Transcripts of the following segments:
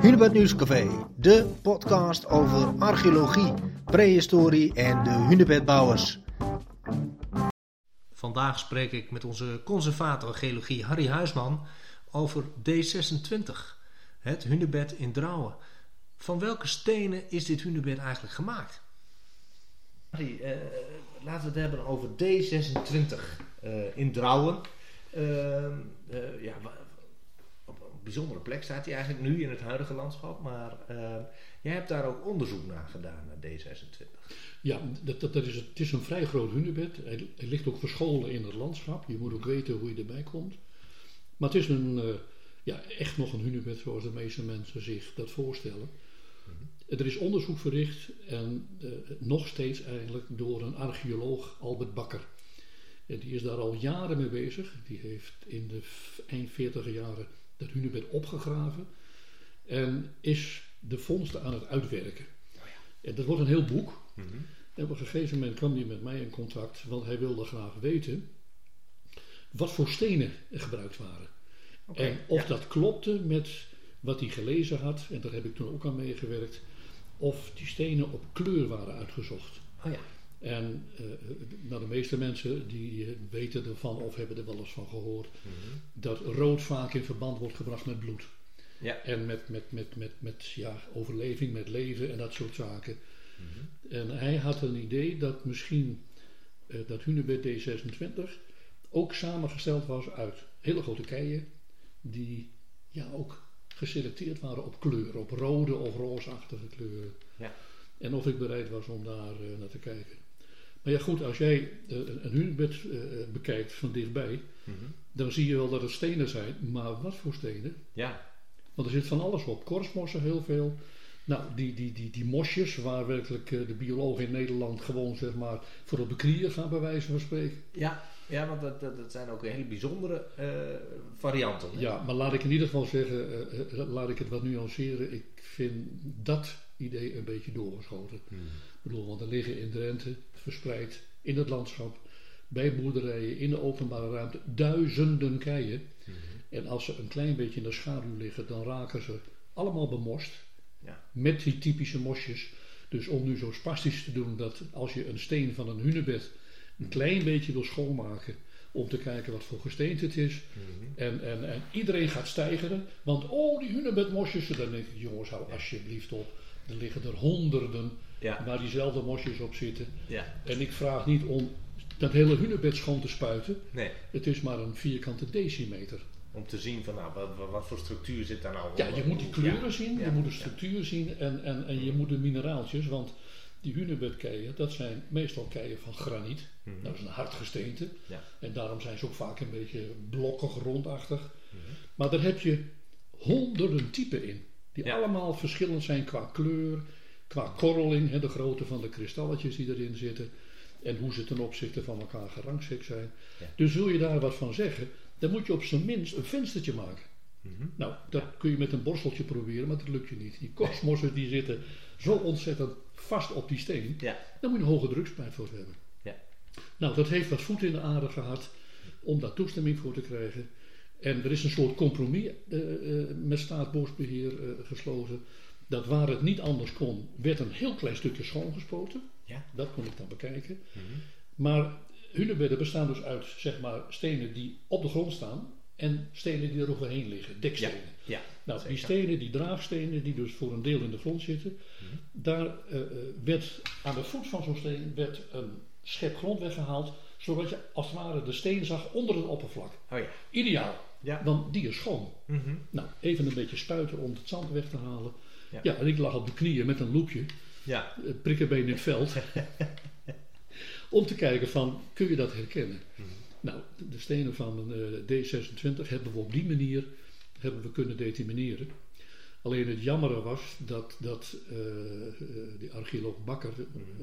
Hunebed Nieuwscafé, de podcast over archeologie, prehistorie en de hunebedbouwers. Vandaag spreek ik met onze conservator geologie Harry Huisman over D26, het hunebed in Drouwen. Van welke stenen is dit hunebed eigenlijk gemaakt? Harry, eh, laten we het hebben over D26 eh, in Drouwen. Uh, ja, bijzondere plek staat hij eigenlijk nu in het huidige landschap. Maar uh, jij hebt daar ook onderzoek naar gedaan, naar D26. Ja, dat, dat, dat is, het is een vrij groot hunebed. Hij, hij, ligt ook verscholen in het landschap. Je moet ook weten hoe je erbij komt. Maar het is een, uh, ja, echt nog een hunebed zoals de meeste mensen zich dat voorstellen. Mm-hmm. Er is onderzoek verricht en uh, nog steeds eigenlijk door een archeoloog, Albert Bakker. En die is daar al jaren mee bezig. Die heeft in de eind 40 jaren dat hunebed opgegraven. En is de vondsten aan het uitwerken. Oh ja. En dat wordt een heel boek. Mm-hmm. En op een gegeven moment kwam hij met mij in contact, want hij wilde graag weten wat voor stenen er gebruikt waren. Okay, en of ja. dat klopte met wat hij gelezen had, en daar heb ik toen ook aan meegewerkt, of die stenen op kleur waren uitgezocht. Oh ja. En uh, nou, de meeste mensen die uh, weten ervan of hebben er wel eens van gehoord mm-hmm. dat rood vaak in verband wordt gebracht met bloed. Ja. En met, met, met, met, met ja, overleving, met leven en dat soort zaken. Mm-hmm. En hij had een idee dat misschien uh, dat Hunebed D26 ook samengesteld was uit hele grote keien die ja, ook geselecteerd waren op kleur, op rode of roosachtige kleuren. Ja. En of ik bereid was om daar naar te kijken. Maar ja goed, als jij uh, een hunebed uh, bekijkt van dichtbij, mm-hmm. dan zie je wel dat het stenen zijn. Maar wat voor stenen? Ja. Want er zit van alles op. Korstmossen heel veel. Nou, die, die, die, die mosjes, waar werkelijk de biologen in Nederland gewoon zeg maar voor op de knieën gaan bij wijze van spreken. Ja, ja want dat, dat, dat zijn ook hele bijzondere varianten. Hè? Ja, maar laat ik in ieder geval zeggen, laat ik het wat nuanceren. Ik vind dat idee een beetje doorgeschoten. Mm. Ik bedoel, want er liggen in Drenthe verspreid in het landschap, bij boerderijen, in de openbare ruimte, duizenden keien. Mm-hmm. En als ze een klein beetje in de schaduw liggen, dan raken ze allemaal bemorst. Ja. Met die typische mosjes. Dus om nu zo spastisch te doen dat als je een steen van een hunebed een klein beetje wil schoonmaken, om te kijken wat voor gesteente het is. Mm-hmm. En, en, en iedereen gaat stijgeren, want oh, die hunebedmosjes, dan denk ik, jongens, hou alsjeblieft op. Er liggen er honderden ja. waar diezelfde mosjes op zitten. Ja. En ik vraag niet om dat hele hunebed schoon te spuiten. Nee. Het is maar een vierkante decimeter. Om te zien van nou, wat, wat voor structuur zit daar nou Ja, je moet die kleuren ja. zien, je moet de structuur zien en, en, en je moet de mineraaltjes. Want die hunebedkeien, dat zijn meestal keien van graniet. Mm-hmm. Dat is een hard gesteente. Ja. En daarom zijn ze ook vaak een beetje blokkig, rondachtig. Mm-hmm. Maar daar heb je honderden typen in. Die allemaal verschillend zijn qua kleur, qua korreling, hè, de grootte van de kristalletjes die erin zitten. En hoe ze ten opzichte van elkaar gerangschikt zijn. Ja. Dus wil je daar wat van zeggen, dan moet je op zijn minst een venstertje maken. Mhm. Nou, dat kun je met een borsteltje proberen, maar dat lukt je niet. Die kosmossen die zitten zo ontzettend vast op die steen. Ja. Daar moet je een hoge drukspijt voor hebben. Ja. Nou, dat heeft wat voet in de aarde gehad om daar toestemming voor te krijgen. En er is een soort compromis uh, uh, met staatsbosbeheer uh, gesloten. Dat waar het niet anders kon, werd een heel klein stukje schoongespoten. Ja. Dat kon ik dan bekijken. Mhm. Maar hunebedden bestaan dus uit zeg maar, stenen die op de grond staan en stenen die er overheen liggen, dekstenen. Ja. Nou, die stenen, die draagstenen, die dus voor een deel in de grond zitten, Mhm. daar uh, werd aan de voet van zo'n steen werd een schep grond weggehaald, zodat je als het ware de steen zag onder het oppervlak. Oh ja. Ideaal, Ja. want die is schoon. Mhm. Nou, even een beetje spuiten om het zand weg te halen. Ja. Ja, en ik lag op de knieën met een loepje, Ja. eh, prikkenbeen in het veld, om te kijken van, kun je dat herkennen? Mhm. Nou, de, stenen van eh, D26 hebben we op die manier hebben we kunnen determineren. Alleen het jammere was dat, dat eh, die archeoloog Bakker Mhm.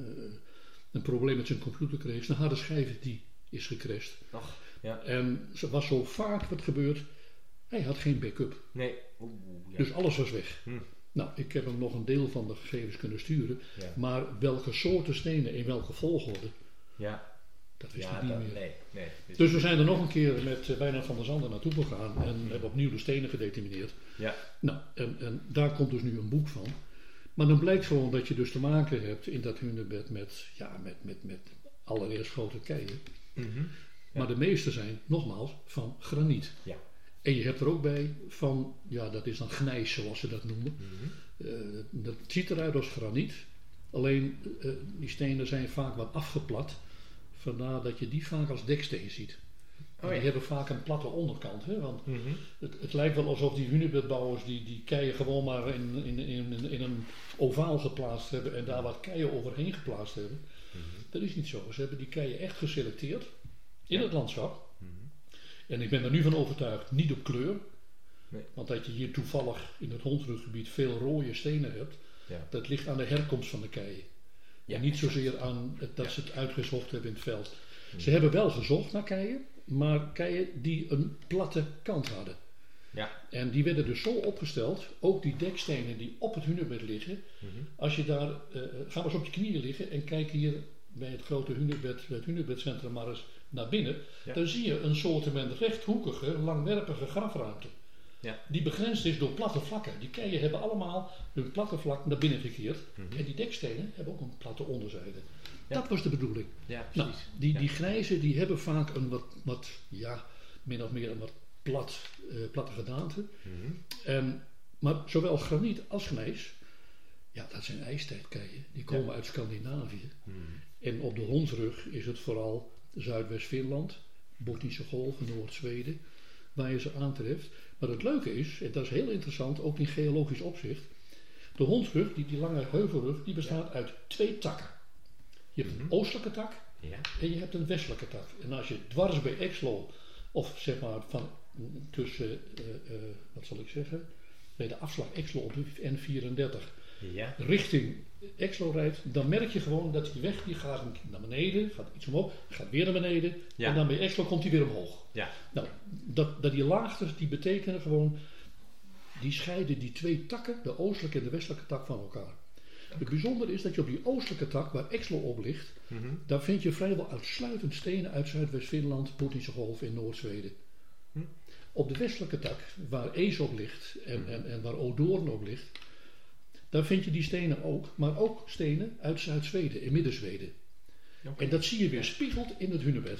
een probleem met zijn computer kreeg. Zijn harde schijf die is gecrashed. Ach, ja. En er was zo vaak wat gebeurd. Hij had geen backup. Nee. Oeh, ja. Dus alles was weg. Hm. Nou, ik heb hem nog een deel van de gegevens kunnen sturen. Ja. Maar welke soorten stenen in welke volgorde, Ja. Dat wist Ja, ik niet dat- meer. nee, nee. Dus- Dus we zijn er nog een keer met uh, Wijnand van der Zanden naartoe gegaan en hebben opnieuw de stenen gedetermineerd. ja, Nou, en, en daar komt dus nu een boek van. Maar dan blijkt gewoon dat je dus te maken hebt in dat hunebed met, ja, met, met, met allereerst grote keien. mhm, Maar de meeste zijn, nogmaals, van graniet. ja. En je hebt er ook bij van, ja, dat is dan gnijs zoals ze dat noemen. mhm. Eh, dat ziet eruit als graniet. Alleen eh, die stenen zijn vaak wat afgeplat. Vandaar dat je die vaak als deksteen ziet. Oh ja. Die hebben vaak een platte onderkant. Hè? Want Mhm. het, het lijkt wel alsof die hunebedbouwers die, die keien gewoon maar in, in, in, in een ovaal geplaatst hebben en daar wat keien overheen geplaatst hebben. Mhm. Dat is niet zo. Ze hebben die keien echt geselecteerd in Ja. het landschap. Mhm. En ik ben er nu van overtuigd, niet op kleur. Nee. Want dat je hier toevallig in het hondruggebied veel rode stenen hebt, Ja. dat ligt aan de herkomst van de keien. Ja, en niet zozeer aan het, dat ze het uitgezocht hebben in het veld. Mhm. Ze hebben wel gezocht naar keien, maar keien die een platte kant hadden. Ja. En die werden dus zo opgesteld, ook die dekstenen die op het hunebed liggen. Mhm. Als je daar, eh, ga maar eens op je knieën liggen en kijk hier bij het grote hunebed, het hunebedcentrum maar eens naar binnen. Ja. Dan zie je een soortement rechthoekige, langwerpige grafruimte. Ja. Die begrensd is door platte vlakken. Die keien hebben allemaal hun platte vlak naar binnen gekeerd. Mhm. En die dekstenen hebben ook een platte onderzijde. Ja. Dat was de bedoeling. Ja, Nou, precies. die, die grijze die hebben vaak een wat, wat ja, min of meer een wat plat, eh, platte gedaante. Mhm. En, maar zowel graniet als gnijs, ja, dat zijn ijstijdkeien. Die komen uit Scandinavië. Mhm. En op de hondsrug is het vooral Zuidwest-Finland, Botnische Golven, Noord-Zweden, waar je ze aantreft. Maar het leuke is, en dat is heel interessant, ook in geologisch opzicht, de hondsrug, die, die lange heuvelrug, die bestaat uit twee takken. Je hebt een Mhm. oostelijke tak Ja. en je hebt een westelijke tak. En als je dwars bij Exlo, of zeg maar van tussen, eh, eh, wat zal ik zeggen, bij de afslag Exlo op de N34 Ja. richting Exlo rijdt, dan merk je gewoon dat die weg die gaat naar beneden, gaat iets omhoog, gaat weer naar beneden Ja. en dan bij Exlo komt hij weer omhoog. Ja. Nou, dat, dat die laagtes die betekenen gewoon, die scheiden die twee takken, de oostelijke en de westelijke tak van elkaar. Het bijzondere is dat je op die oostelijke tak, waar Exlo op ligt, Mhm. daar vind je vrijwel uitsluitend stenen uit Zuidwest-Finland, Boetische Golf en Noord-Zweden. Hm. Op de westelijke tak, waar Ees op ligt en, Mhm. en, en waar Odoorn op ligt, daar vind je die stenen ook, maar ook stenen uit Zuid-Zweden en Midden-Zweden. En dat zie je weer spiegeld in het hunebed.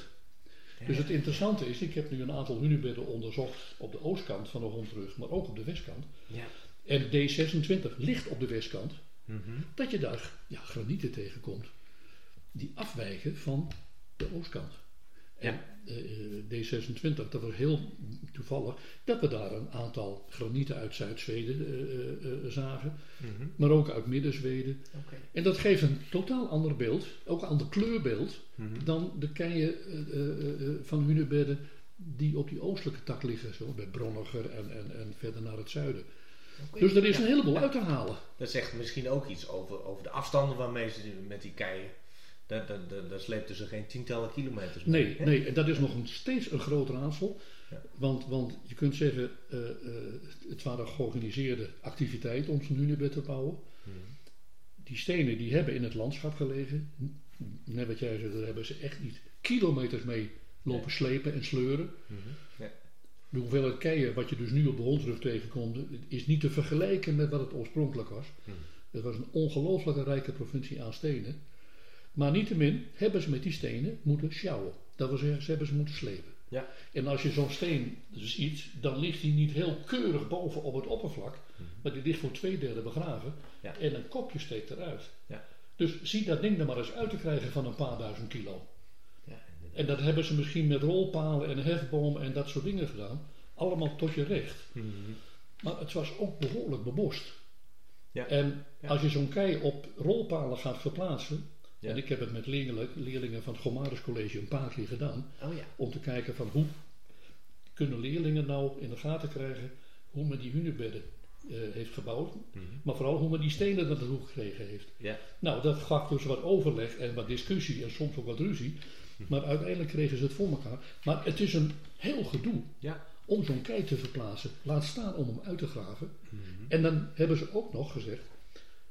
Ja. Dus het interessante is, ik heb nu een aantal hunebedden onderzocht op de oostkant van de Hondrug, maar ook op de westkant. Ja. En D26 ligt op de westkant, Mhm. dat je daar ja, granieten tegenkomt die afwijken van de oostkant. En eh, D26, dat was heel toevallig dat we daar een aantal granieten uit Zuid-Zweden eh, eh, eh, zagen, Mhm. maar ook uit Midden-Zweden. En dat geeft een totaal ander beeld, ook een ander kleurbeeld, Mhm. dan de keien eh, eh, eh, van hunebedden die op die oostelijke tak liggen, zo bij Bronniger en, en, en verder naar het zuiden. Dus er is Ja. een heleboel Ja. uit te halen. Dat zegt misschien ook iets over, over de afstanden waarmee ze met die keien. Daar, daar, daar, sleepten ze geen tientallen kilometers mee. Nee, hè? nee, en dat is nog een, steeds een groot raadsel. Ja. Want, want je kunt zeggen, eh, eh, het waren georganiseerde activiteiten om zo'n hunebed te bouwen. Mhm. Die stenen die hebben in het landschap gelegen. Net wat jij zei, daar hebben ze echt niet kilometers mee lopen slepen en sleuren. Mhm. Ja. De hoeveelheid keien wat je dus nu op de hondrug tegenkomt, is niet te vergelijken met wat het oorspronkelijk was. Mhm. Het was een ongelooflijke rijke provincie aan stenen. Maar niettemin hebben ze met die stenen moeten sjouwen. Dat wil zeggen, ze hebben ze moeten slepen. Ja. En als je zo'n steen ziet, dan ligt die niet heel keurig boven op het oppervlak. Mhm. Maar die ligt voor twee derde begraven. Ja. En een kopje steekt eruit. Ja. Dus zie dat ding er maar eens uit te krijgen van een paar duizend kilo. En dat hebben ze misschien met rolpalen en hefbomen en dat soort dingen gedaan. Allemaal tot je recht. Mhm. Maar het was ook behoorlijk bebost. Ja. En als je zo'n kei op rolpalen gaat verplaatsen. Ja. En ik heb het met leerlingen, leerlingen van het Gomarus College een paar keer gedaan. Oh ja. Om te kijken van hoe kunnen leerlingen nou in de gaten krijgen hoe men die hunebedden eh, heeft gebouwd. Mhm. Maar vooral hoe men die stenen naar de hoek gekregen heeft. Ja. Nou, dat gaf dus wat overleg en wat discussie en soms ook wat ruzie. Maar uiteindelijk kregen ze het voor elkaar. Maar het is een heel gedoe Ja. om zo'n kei te verplaatsen. Laat staan om hem uit te graven. Mhm. En dan hebben ze ook nog gezegd,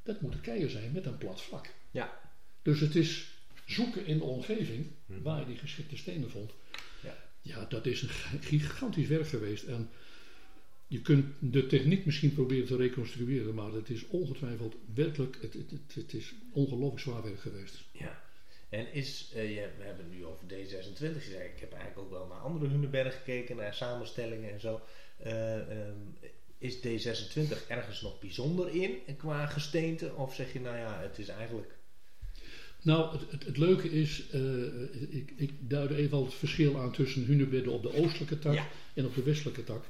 dat moeten keien zijn met een plat vlak. Ja. Dus het is zoeken in de omgeving Mhm. waar je die geschikte stenen vond. Ja. ja, dat is een gigantisch werk geweest. En je kunt de techniek misschien proberen te reconstrueren, maar het is ongetwijfeld werkelijk, het, het, het, het is ongelooflijk zwaar werk geweest. Ja. En is, je, we hebben het nu over D26 gezegd. Ik heb eigenlijk ook wel naar andere Hunebedden gekeken, naar samenstellingen en zo. Eh, ehm, is D26 ergens nog bijzonder in qua gesteente? Of zeg je, nou ja, het is eigenlijk. Nou, het, het, het leuke is, eh, ik, ik duidde even al het verschil aan tussen hunebedden op de oostelijke tak Ja. en op de westelijke tak.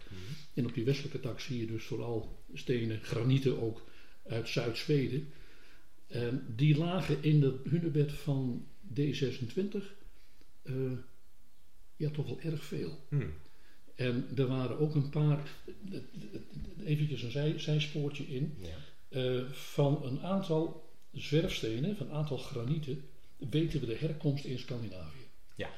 En op die westelijke tak zie je dus vooral stenen, granieten ook uit Zuid-Zweden. En die lagen in het hunebed van D26 eh, ja, toch wel erg veel. Hmm. En er waren ook een paar, eventjes een zij, zijspoortje in, Ja. eh, van een aantal zwerfstenen, van een aantal granieten, weten we de herkomst in Scandinavië. Ja.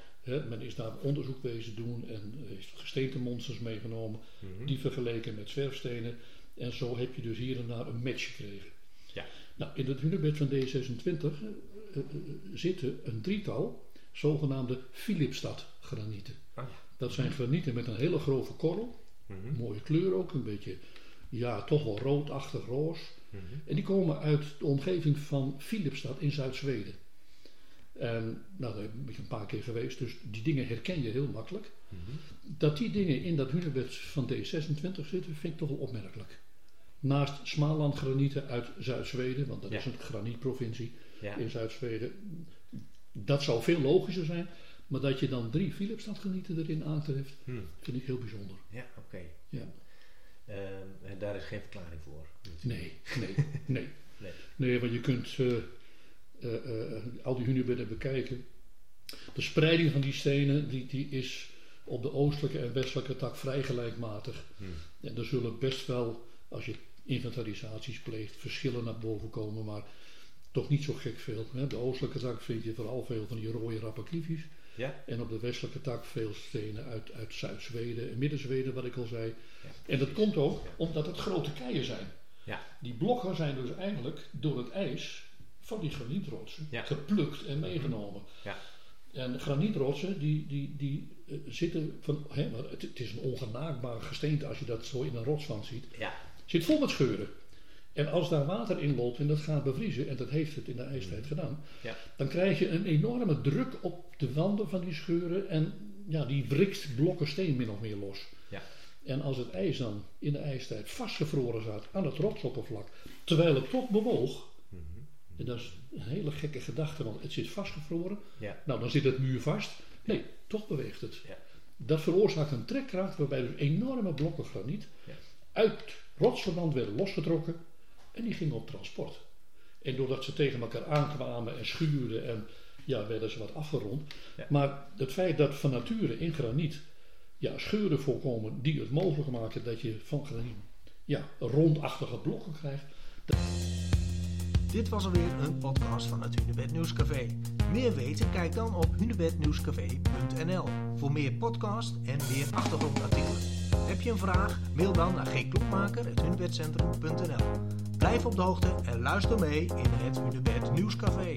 Men is daar onderzoek wezen doen en heeft gesteentemonsters meegenomen, Mhm. die vergeleken met zwerfstenen. En zo heb je dus hier en daar een match gekregen. Ja. Nou, in het hunebed van D26 eh, eh, eh, zitten een drietal zogenaamde Philipstad-granieten. Ah. Dat zijn granieten met een hele grove korrel, Mhm. mooie kleur ook, een beetje, ja, toch wel roodachtig roos. Mhm. En die komen uit de omgeving van Philipstad in Zuid-Zweden. En nou, daar ben ik een paar keer geweest, dus die dingen herken je heel makkelijk. Mhm. Dat die dingen in dat hunebed van D26 zitten, vind ik toch wel opmerkelijk. Naast Smalandgranieten uit Zuid-Zweden, want dat Ja. is een granietprovincie Ja. in Zuid-Zweden. Dat zou veel logischer zijn, maar dat je dan drie Philipstadgranieten erin aantreft, Hmm. vind ik heel bijzonder. Ja, oké. Ja. En daar is geen verklaring voor. Nee, nee, nee. Nee. Nee, want je kunt eh, eh, eh, al die hunebedden bekijken. De spreiding van die stenen die, die is op de oostelijke en westelijke tak vrij gelijkmatig. Hmm. En er zullen best wel, als je inventarisaties pleegt, verschillen naar boven komen, maar toch niet zo gek veel. Hè. De oostelijke tak vind je vooral veel van die rode rappakiefjes. Ja. En op de westelijke tak veel stenen uit, uit Zuid-Zweden en Midden-Zweden, wat ik al zei. Ja, En dat komt ook omdat het grote keien zijn. Ja. Die blokken zijn dus eigenlijk door het ijs van die granietrotsen geplukt en meegenomen. Ja. En granietrotsen die, die, die eh, zitten van, hè, het is een ongenaakbaar gesteente als je dat zo in een rotswand ziet. Ja. Zit vol met scheuren. En als daar water in loopt en dat gaat bevriezen, en dat heeft het in de ijstijd gedaan, Ja. dan krijg je een enorme druk op de wanden van die scheuren en ja, die wrikt blokken steen min of meer los. Ja. En als het ijs dan in de ijstijd vastgevroren zat aan het rotsoppervlak, terwijl het toch bewoog, Mhm. en dat is een hele gekke gedachte, want het zit vastgevroren, Ja. nou dan zit het muur vast. Nee, toch beweegt het. Ja. Dat veroorzaakt een trekkracht waarbij dus enorme blokken graniet uit rotsverband werden losgetrokken en die gingen op transport. En doordat ze tegen elkaar aankwamen en schuurden en ja, werden ze wat afgerond. Ja. Maar het feit dat van nature in graniet ja, scheuren voorkomen die het mogelijk maken dat je van graniet ja, rondachtige blokken krijgt, Dit was alweer een podcast van het Hunebed Nieuwscafé. Meer weten? Kijk dan op hunebednieuwscafé.nl voor meer podcast en meer achtergrondartikelen. Heb je een vraag? Mail dan naar gklokmaker.hunebedcentrum.nl Blijf op de hoogte en luister mee in het Hunebed Nieuwscafé.